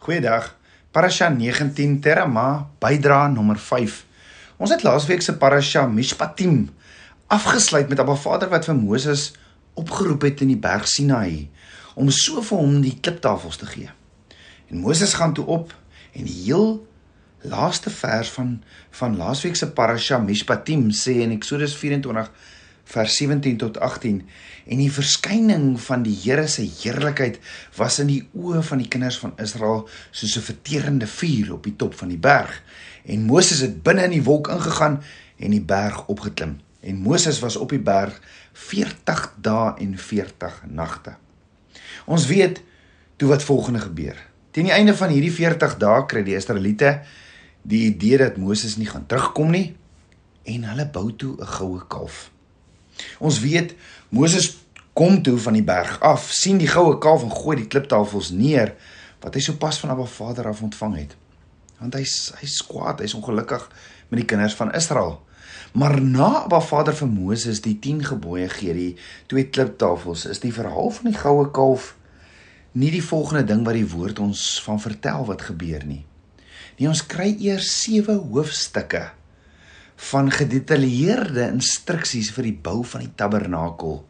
Goeiedag. Parasha 19 Terama, bydra nommer 5. Ons het laasweek se parasha Mishpatim afgesluit met Abba Vader wat vir Moses opgeroep het in die berg Sinai om so vir hom die kliptafels te gee. En Moses gaan toe op en die heel laaste vers van van laasweek se parasha Mishpatim sê in Eksodus 24 vers 17 tot 18 en die verskyning van die Here se heerlikheid was in die oë van die kinders van Israel soos 'n verterende vuur op die top van die berg. En Moses het binne in die wolk ingegaan en die berg opgeklim. En Moses was op die berg 40 dae en 40 nagte. Ons weet toe wat volgende gebeur. Teen die einde van hierdie 40 dae kry die Israeliete die idee dat Moses nie gaan terugkom nie en hulle bou toe 'n goue kalf Ons weet Moses kom toe van die berg af, sien die goue kalf en gooi die kliptafels neer wat hy sopas van Abba Vader af ontvang het. Want hy's hy's kwaad, hy's ongelukkig met die kinders van Israel. Maar na Abba Vader vir Moses die 10 gebooie gee, die twee kliptafels, is die verhaal van die goue kalf nie die volgende ding wat die woord ons van vertel wat gebeur nie. Nee, ons kry eers 7 hoofstukke van gedetailleerde instruksies vir die bou van die tabernakel.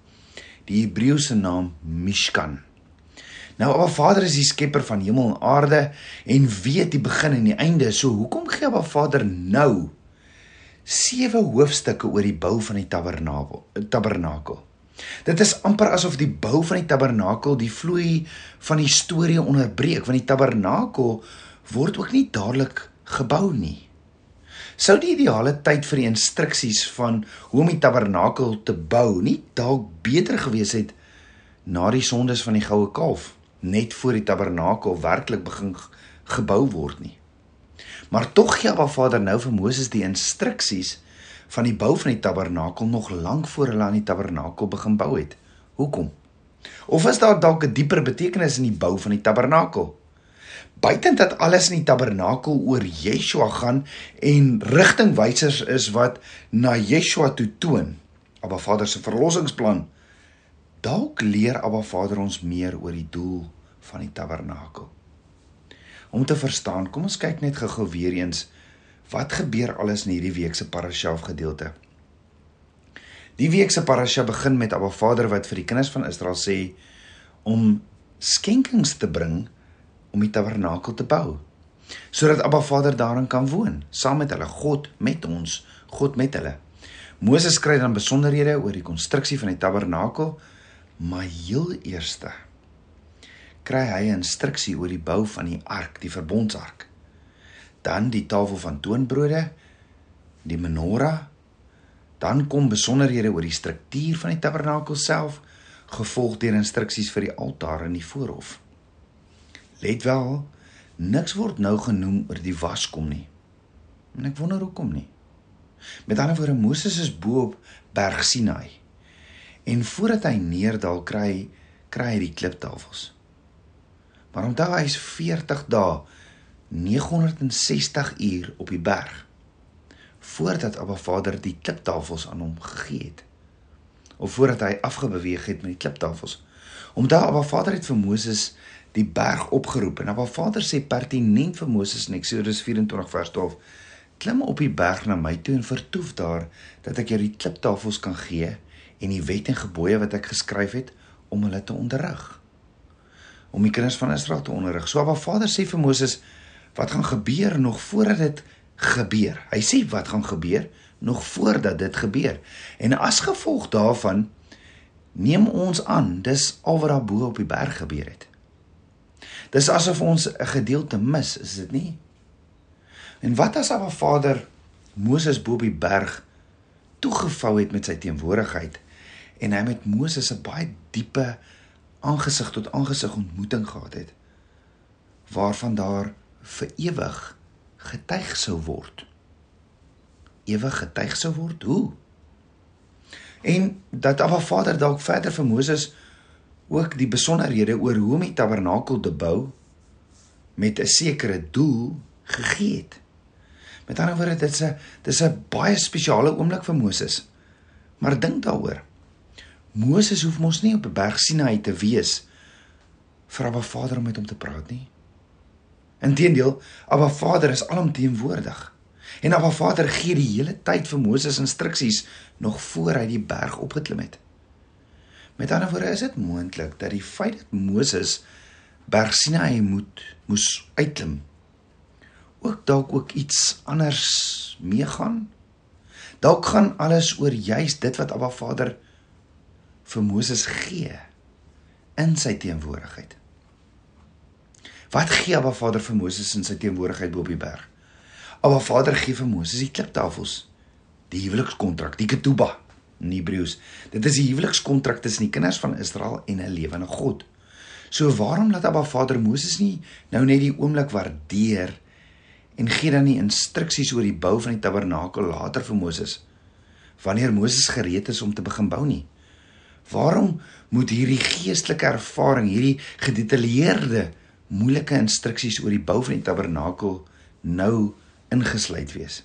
Die Hebreëse naam Mishkan. Nou Abba Vader is die skepper van hemel en aarde en weet die begin en die einde. So hoekom gee Abba Vader nou sewe hoofstukke oor die bou van die tabernakel? Tabernakel. Dit is amper asof die bou van die tabernakel die vloei van die storie onderbreek want die tabernakel word ook nie dadelik gebou nie sou die ideale tyd vir die instruksies van hoe om die tabernakel te bou nie dalk beter gewees het na die sondes van die goue kalf net voor die tabernakel werklik begin gebou word nie. Maar tog gee Abba Vader nou vir Moses die instruksies van die bou van die tabernakel nog lank voor hulle aan die tabernakel begin bou het. Hoekom? Of is daar dalk 'n dieper betekenis in die bou van die tabernakel? Buiten dat alles in die tabernakel oor Yeshua gaan en rigtingwysers is wat na Yeshua toe toon. Abba Vader se verlossingsplan. Dalk leer Abba Vader ons meer oor die doel van die tabernakel. Om te verstaan, kom ons kyk net gou-gou weer eens wat gebeur alles in hierdie week se parasha gedeelte. Die week se parasha begin met Abba Vader wat vir die kinders van Israel sê om skenkings te bring om die tabernakel te bou sodat Abba Vader daarin kan woon saam met hulle God met ons God met hulle. Moses skryf dan besonderhede oor die konstruksie van die tabernakel maar heel eerste kry hy 'n instruksie oor die bou van die ark die verbondsark. Dan die tafel van toonbrode die menorah. Dan kom besonderhede oor die struktuur van die tabernakel self gevolg deur instruksies vir die altaar in die voorhof Let wel, niks word nou genoem oor die waskom nie. En ek wonder hoekom nie. Met ander woorde, Moses is bo op Berg Sinai. En voordat hy neerdal kry, kry hy die kliptafels. Maar onthou hy is 40 dae 960 uur op die berg voordat Abba Vader die kliptafels aan hom gegee het. Of voordat hy afgebeweeg het met die kliptafels. Omdat Abba Vader het vir Moses die berg opgeroep en Abba Vader sê pertinent vir Moses in Eksodus 24 vers 12 klim op die berg na my toe en vertoef daar dat ek jou die kliptafels kan gee en die wet en gebooie wat ek geskryf het om hulle te onderrig om die kinders van Israel te onderrig. So Abba Vader sê vir Moses wat gaan gebeur nog voordat dit gebeur. Hy sê wat gaan gebeur nog voordat dit gebeur. En as gevolg daarvan neem ons aan dis al wat daar bo op die berg gebeur het. Dis asof ons 'n gedeelte mis, is dit nie? En wat as Abba Vader Moses bo op die berg toegevou het met sy teenwoordigheid en hy met Moses 'n baie diepe aangesig tot aangesig ontmoeting gehad het waarvan daar vir ewig getuig sou word. Ewig getuig sou word hoe? En dat Abba Vader dalk verder vir Moses ook die besonderhede oor hoe om die tabernakel te bou met 'n sekere doel gegee het. Met ander woorde, dit is 'n dis 'n baie spesiale oomblik vir Moses. Maar dink daaroor. Moses hoef mos nie op 'n berg Sinaï te wees vir Abba Vader om met hom te praat nie. Inteendeel, Abba Vader is alomteenwoordig. En Abba Vader gee die hele tyd vir Moses instruksies nog voor hy die berg opgeklim het. Met ander woorde is dit moontlik dat die feit dat Moses berg Sinai moet moes uitklim ook dalk ook iets anders meegaan. Dalk gaan alles oor juis dit wat Abba Vader vir Moses gee in sy teenwoordigheid. Wat gee Abba Vader vir Moses in sy teenwoordigheid bo op die berg? Abba Vader gee vir Moses die kliptafels, die huwelikskontrak, die ketuba in Hebreëus. Dit is die huwelikskontrak tussen die kinders van Israel en 'n lewende God. So waarom laat Abba Vader Moses nie nou net die oomblik waardeer en gee dan nie instruksies oor die bou van die tabernakel later vir Moses wanneer Moses gereed is om te begin bou nie? Waarom moet hierdie geestelike ervaring, hierdie gedetailleerde moeilike instruksies oor die bou van die tabernakel nou ingesluit wees?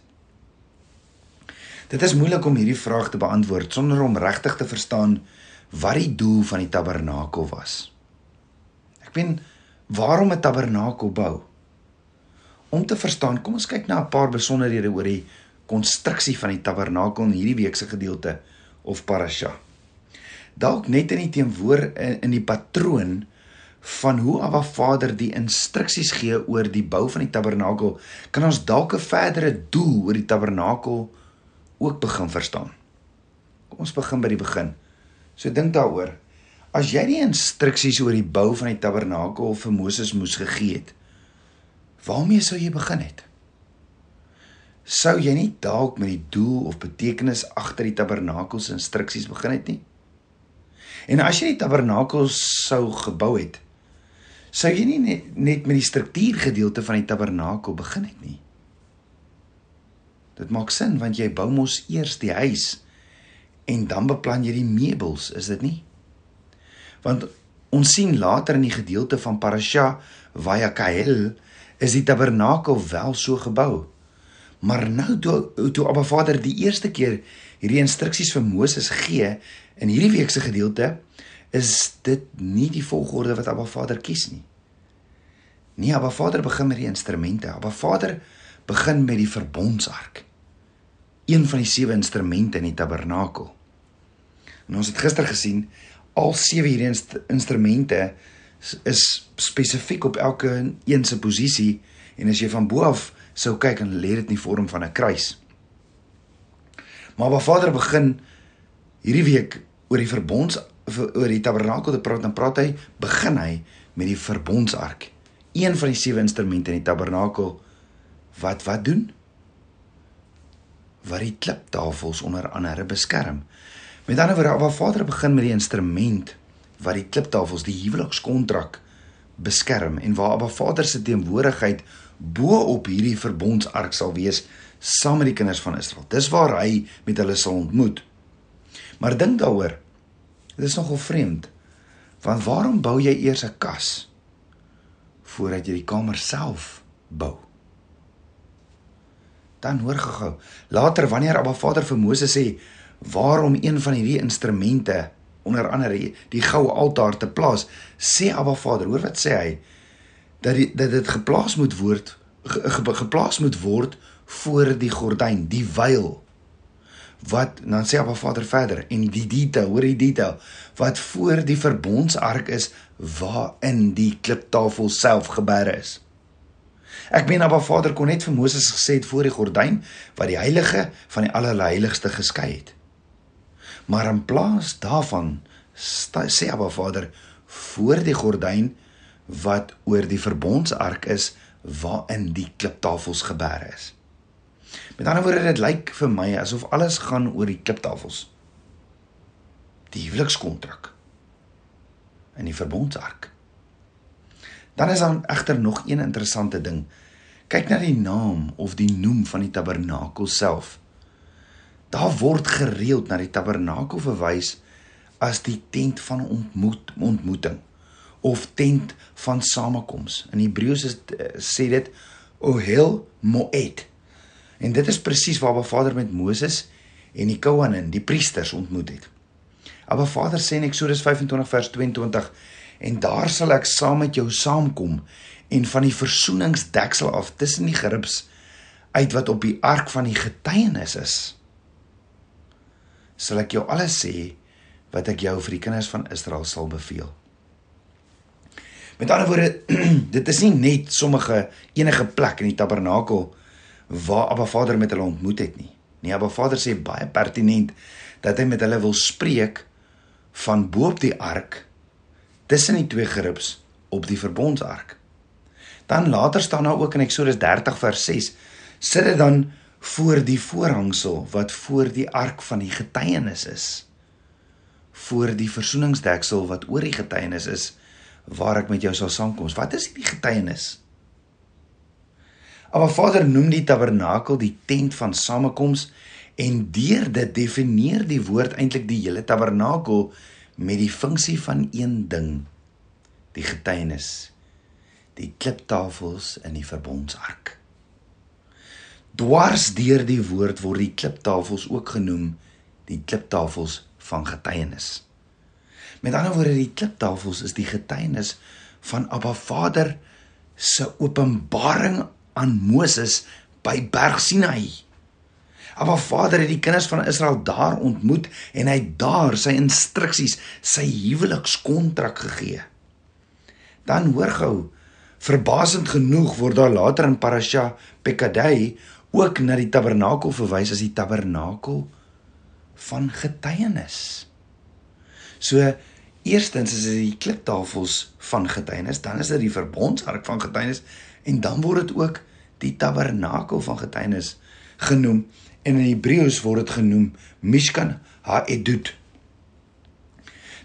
Dit is moeilik om hierdie vraag te beantwoord sonder om regtig te verstaan wat die doel van die tabernakel was. Ek meen, waarom 'n tabernakel bou? Om te verstaan, kom ons kyk na 'n paar besonderhede oor die konstruksie van die tabernakel in hierdie week se gedeelte of parasha dalk net in die teenwoor in, in die patroon van hoe Abba Vader die instruksies gee oor die bou van die tabernakel, kan ons dalk 'n verdere doel oor die tabernakel ook begin verstaan. Kom ons begin by die begin. So dink daaroor. As jy die instruksies oor die bou van die tabernakel vir Moses moes gegee het, waarmee sou jy begin het? Sou jy nie dalk met die doel of betekenis agter die tabernakel se instruksies begin het nie? En as jy die tabernakel sou gebou het, sou jy nie net, met die struktuurgedeelte van die tabernakel begin het nie. Dit maak sin want jy bou mos eers die huis en dan beplan jy die meubels, is dit nie? Want ons sien later in die gedeelte van Parasha Vayakael is die tabernakel wel so gebou. Maar nou toe toe Abba Vader die eerste keer hierdie instruksies vir Moses gee, In hierdie week se gedeelte is dit nie die volgorde wat Abba Vader kies nie. Nee, Abba Vader begin met die instrumente. Abba Vader begin met die verbondsark. Een van die sewe instrumente in die tabernakel. En ons het gister gesien al sewe hierdie inst instrumente is spesifiek op elke een se posisie en as jy van bo af sou kyk en lê dit in die vorm van 'n kruis. Maar Abba Vader begin hierdie week oor die verbonds oor die tabernakel te praat, dan praat hy begin hy met die verbondsark. Een van die sewe instrumente in die tabernakel wat wat doen? Wat die kliptafels onder andere beskerm. Met ander woorde, waar Vader begin met die instrument wat die kliptafels, die huwelikskontrak beskerm en waar Abba Vader se teenwoordigheid bo op hierdie verbondsark sal wees saam met die kinders van Israel. Dis waar hy met hulle sal ontmoet. Maar dink daaroor. Dit is nogal vreemd. Want waarom bou jy eers 'n kas voordat jy die kamer self bou? Dan hoor gehou. Later wanneer Abba Vader vir Moses sê waarom een van hierdie instrumente onder andere die goue altaar te plaas, sê Abba Vader, hoor wat sê hy? Dat die, dat dit geplaas moet word ge, ge, geplaas moet word voor die gordyn, die veil wat dan sê Abba Vader verder en die detail, hoor die detail wat voor die verbondsark is waarin die kliptafel self geberg is. Ek meen Abba Vader kon net vir Moses gesê het voor die gordyn wat die heilige van die allerheiligste geskei het. Maar in plaas daarvan sê Abba Vader voor die gordyn wat oor die verbondsark is waarin die kliptafels geberg is. Met ander woorde dit lyk vir my asof alles gaan oor die kliptafels. Die huwelikskontrak en die verbondsark. Dan is daar egter nog een interessante ding. Kyk na die naam of die noem van die tabernakel self. Daar word gereeld na die tabernakel verwys as die tent van ontmoet ontmoeting of tent van samekoms. In Hebreëus sê dit Ohel Moed En dit is presies waar Abba Vader met Moses en die Kohanim, die priesters ontmoet het. Abba Vader sê in Eksodus 25 vers 22 en daar sal ek saam met jou saamkom en van die versoeningsdeksel af tussen die geribs uit wat op die ark van die getuienis is sal ek jou alles sê wat ek jou vir die kinders van Israel sal beveel. Met ander woorde, dit is nie net sommige enige plek in die tabernakel waar Abba Vader met hulle ontmoet het nie. Nee, Abba Vader sê baie pertinent dat hy met hulle wil spreek van bo op die ark tussen die twee geribs op die verbondsark. Dan later staan daar ook in Eksodus 30 vers 6 sit dit dan voor die voorhangsel wat voor die ark van die getuienis is voor die versoeningsdeksel wat oor die getuienis is waar ek met jou sal saamkom. Wat is hierdie getuienis? Maar Vader noem die tabernakel die tent van samekoms en deur dit definieer die woord eintlik die hele tabernakel met die funksie van een ding, die getuienis, die kliptafels in die verbondsark. Dwars deur die woord word die kliptafels ook genoem die kliptafels van getuienis. Met ander woorde die kliptafels is die getuienis van Abba Vader se openbaring aan Moses by Berg Sinai. Abba Vader het die kinders van Israel daar ontmoet en hy het daar sy instruksies, sy huwelikskontrak gegee. Dan hoor gou, verbasend genoeg word daar later in Parasha Pekadei ook na die tabernakel verwys as die tabernakel van getuienis. So eerstens is dit die kliptafels van getuienis, dan is dit die verbondsark van getuienis en dan word dit ook die tabernakel van getuienis genoem en in Hebreëus word dit genoem Mishkan ha-edut.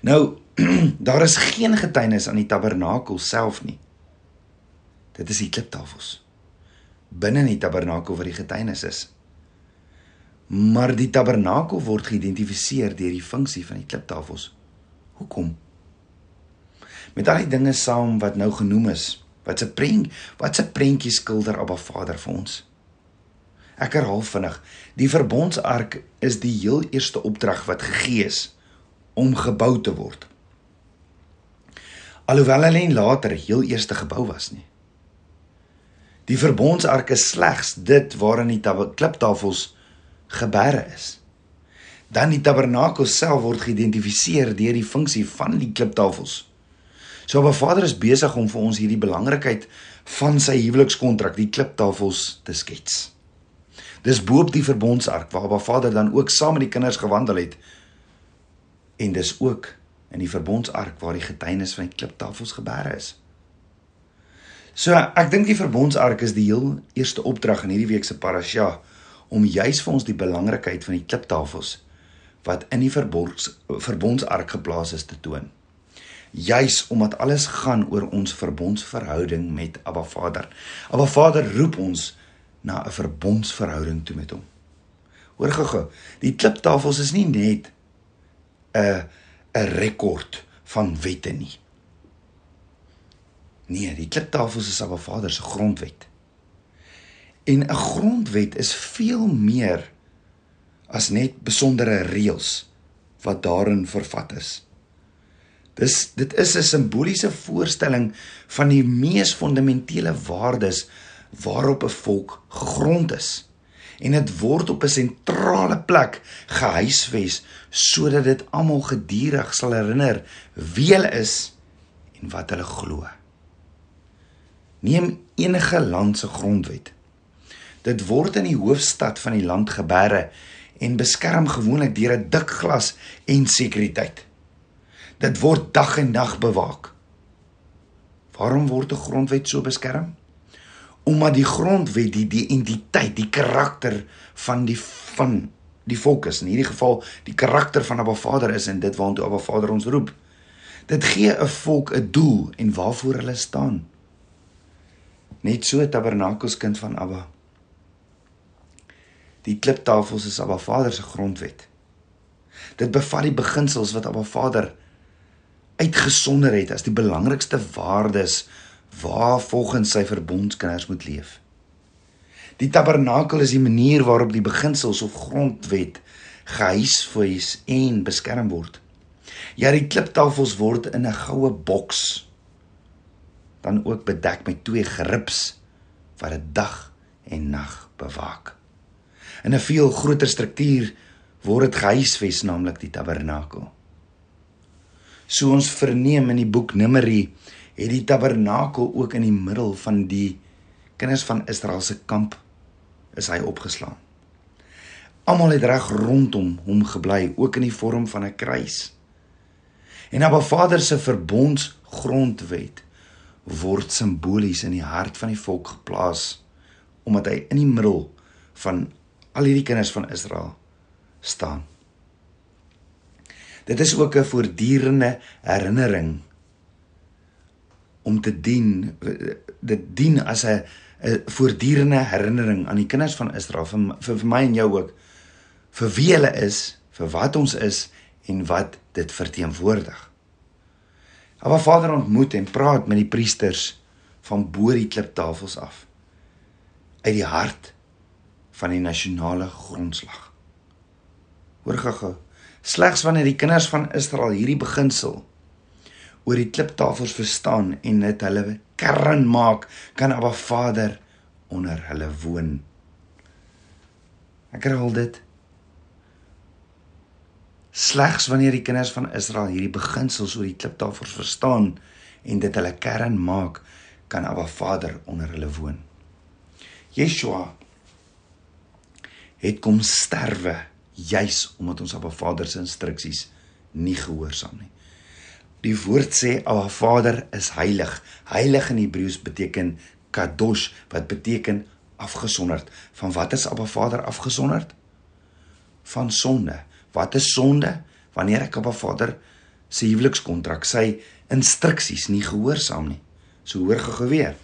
Nou daar is geen getuienis aan die tabernakel self nie. Dit is die kliptafels binne in die tabernakel waar die getuienis is. Maar die tabernakel word geïdentifiseer deur die funksie van die kliptafels. Hoekom? Met al die dinge saam wat nou genoem is, wat se prent, wat se prentjie skilder Abba Vader vir ons? Ek herhaal vinnig, die verbondsark is die heel eerste opdrag wat gegee is om gebou te word. Alhoewel hulle later heel eerste gebou was nie. Die verbondsark is slegs dit waarin die kliptafels geberre is. Dan die tabernakel self word geïdentifiseer deur die funksie van die kliptafels. So Abba Vader is besig om vir ons hierdie belangrikheid van sy huwelikskontrak, die kliptafels te skets. Dis boop die verbondsark waar Abba Vader dan ook saam met die kinders gewandel het. En dis ook in die verbondsark waar die getuienis van die kliptafels geberre is. So ek dink die verbondsark is die heel eerste opdrag in hierdie week se parasha om juis vir ons die belangrikheid van die kliptafels wat in die verbonds verbondsark geplaas is te toon. Juis omdat alles gaan oor ons verbondsverhouding met Abba Vader. Abba Vader roep ons na 'n verbondsverhouding toe met hom. Hoor gou-gou, die kliptafels is nie net 'n 'n rekord van wette nie. Nee, die kliptafels is Abba Vader se grondwet. En 'n grondwet is veel meer as net besondere reëls wat daarin vervat is. Dis dit is 'n simboliese voorstelling van die mees fundamentele waardes waarop 'n volk gegrond is. En dit word op 'n sentrale plek gehuisves sodat dit almal gedurig sal herinner wie hulle is en wat hulle glo. Neem enige land se grondwet. Dit word in die hoofstad van die land geberre en beskerm gewoonlik deur 'n dik glas en sekuriteit. Dit word dag en nag bewaak. Waarom word 'n grondwet so beskerm? Omdat die grondwet die die identiteit, die karakter van die van die volk is. In hierdie geval die karakter van Abba Vader is en dit waartoe Abba Vader ons roep. Dit gee 'n volk 'n doel en waarvoor hulle staan net so tabernakelskind van Abba. Die kliptafels is Abba Vader se grondwet. Dit bevat die beginsels wat Abba Vader uitgesonder het as die belangrikste waardes waar volgens sy verbondskinders moet leef. Die tabernakel is die manier waarop die beginsels of grondwet gehuisves en beskerm word. Ja, die kliptafels word in 'n goue boks dan ook bedek met twee gerips wat dit dag en nag bewaak. In 'n veel groter struktuur word dit gehuisves naamlik die tabernakel. So ons verneem in die boek Numeri het die tabernakel ook in die middel van die kinders van Israel se kamp is hy opgeslaan. Almal het reg rondom hom gebly, ook in die vorm van 'n kruis. En Abba Vader se verbondsgrondwet word simbolies in die hart van die volk geplaas omdat hy in die middel van al hierdie kinders van Israel staan. Dit is ook 'n voortdurende herinnering om te dien dit dien as 'n 'n voortdurende herinnering aan die kinders van Israel vir, vir vir my en jou ook vir wie hulle is, vir wat ons is en wat dit verteenwoordig. Abba Vader ontmoet en praat met die priesters van bo die kliptafels af uit die hart van die nasionale grondslag. Hoor gou-gou, slegs wanneer die kinders van Israel hierdie beginsel oor die kliptafels verstaan en dit hulle kern maak, kan Abba Vader onder hulle woon. Ek herhaal dit. Slegs wanneer die kinders van Israel hierdie beginsels oor die kliptafels verstaan en dit hulle kern maak, kan Abba Vader onder hulle woon. Yeshua het kom sterwe juis omdat ons Abba Vader se instruksies nie gehoorsaam nie. Die woord sê Abba Vader is heilig. Heilig in Hebreëus beteken kadosh wat beteken afgesonderd. Van wat is Abba Vader afgesonderd? Van sonde. Wat is sonde? Wanneer ek 'n vader se huwelikskontrak sy instruksies nie gehoorsaam nie. So hoor gou weer.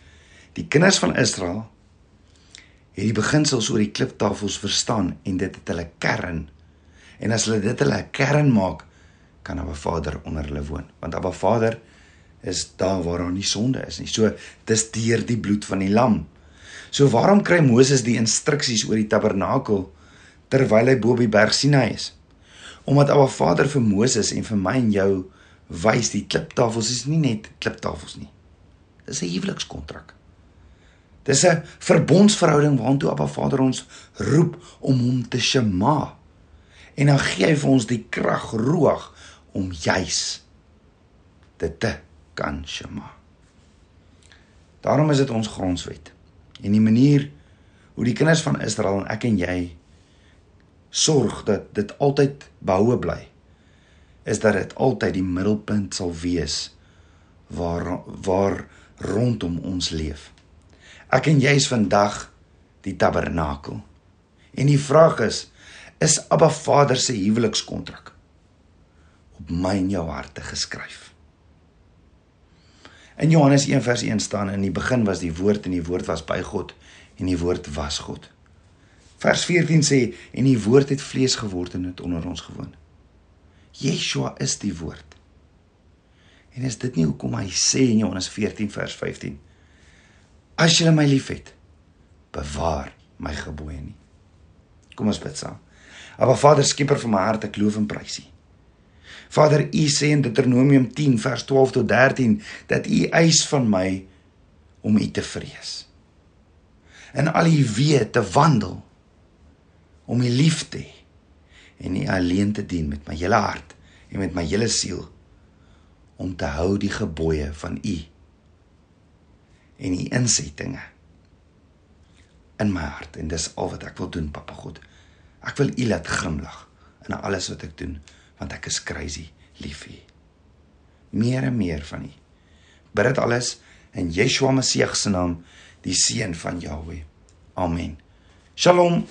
Die kinders van Israel het die beginsels oor die kliptafels verstaan en dit het hulle kern. En as hulle dit hulle kern maak, kan Abba Vader onder hulle woon, want Abba Vader is daar waar daar nie sonde is nie. So dis deur die bloed van die lam. So waarom kry Moses die instruksies oor die tabernakel terwyl hy bo op die berg Sinai is? Omdat Abba Vader vir Moses en vir my en jou wys die kliptafels is nie net kliptafels nie. Dis 'n huwelikskontrak. Dis 'n verbondsverhouding waartoe Abba Vader ons roep om hom te shema. En dan gee hy vir ons die krag roeg om juis dit te kan shema. Daarom is dit ons grondwet. En die manier hoe die kinders van Israel en ek en jy sorg dat dit altyd behoue bly is dat dit altyd die middelpunt sal wees waar waar rondom ons leef. Ek en jy is vandag die tabernakel. En die vraag is is Abba Vader se huwelikskontrak op my en jou harte geskryf. In Johannes 1 vers 1 staan in die begin was die woord en die woord was by God en die woord was God. Vers 14 sê en die woord het vlees geword en het onder ons gewoon. Yeshua is die woord. En is dit nie hoekom hy sê in Johannes 14 vers 15 As jy my liefhet, bewaar my gebooie nie. Kom ons bid saam. Aba Vader, skieper van my hart, ek loof en prys U. Vader, U sê in Deuteronomium 10 vers 12 tot 13 dat U eis van my om U te vrees. En al U weë te wandel om U lief te hê en U alleen te dien met my hele hart en met my hele siel om te hou die gebooie van U en U insettinge in my hart en dis al wat ek wil doen Papa God. Ek wil U laat glimlag in alles wat ek doen want ek is crazy lief vir U. Meer en meer van U. Bid dit alles in Yeshua Messie se naam, die seun van Jahweh. Amen. Shalom.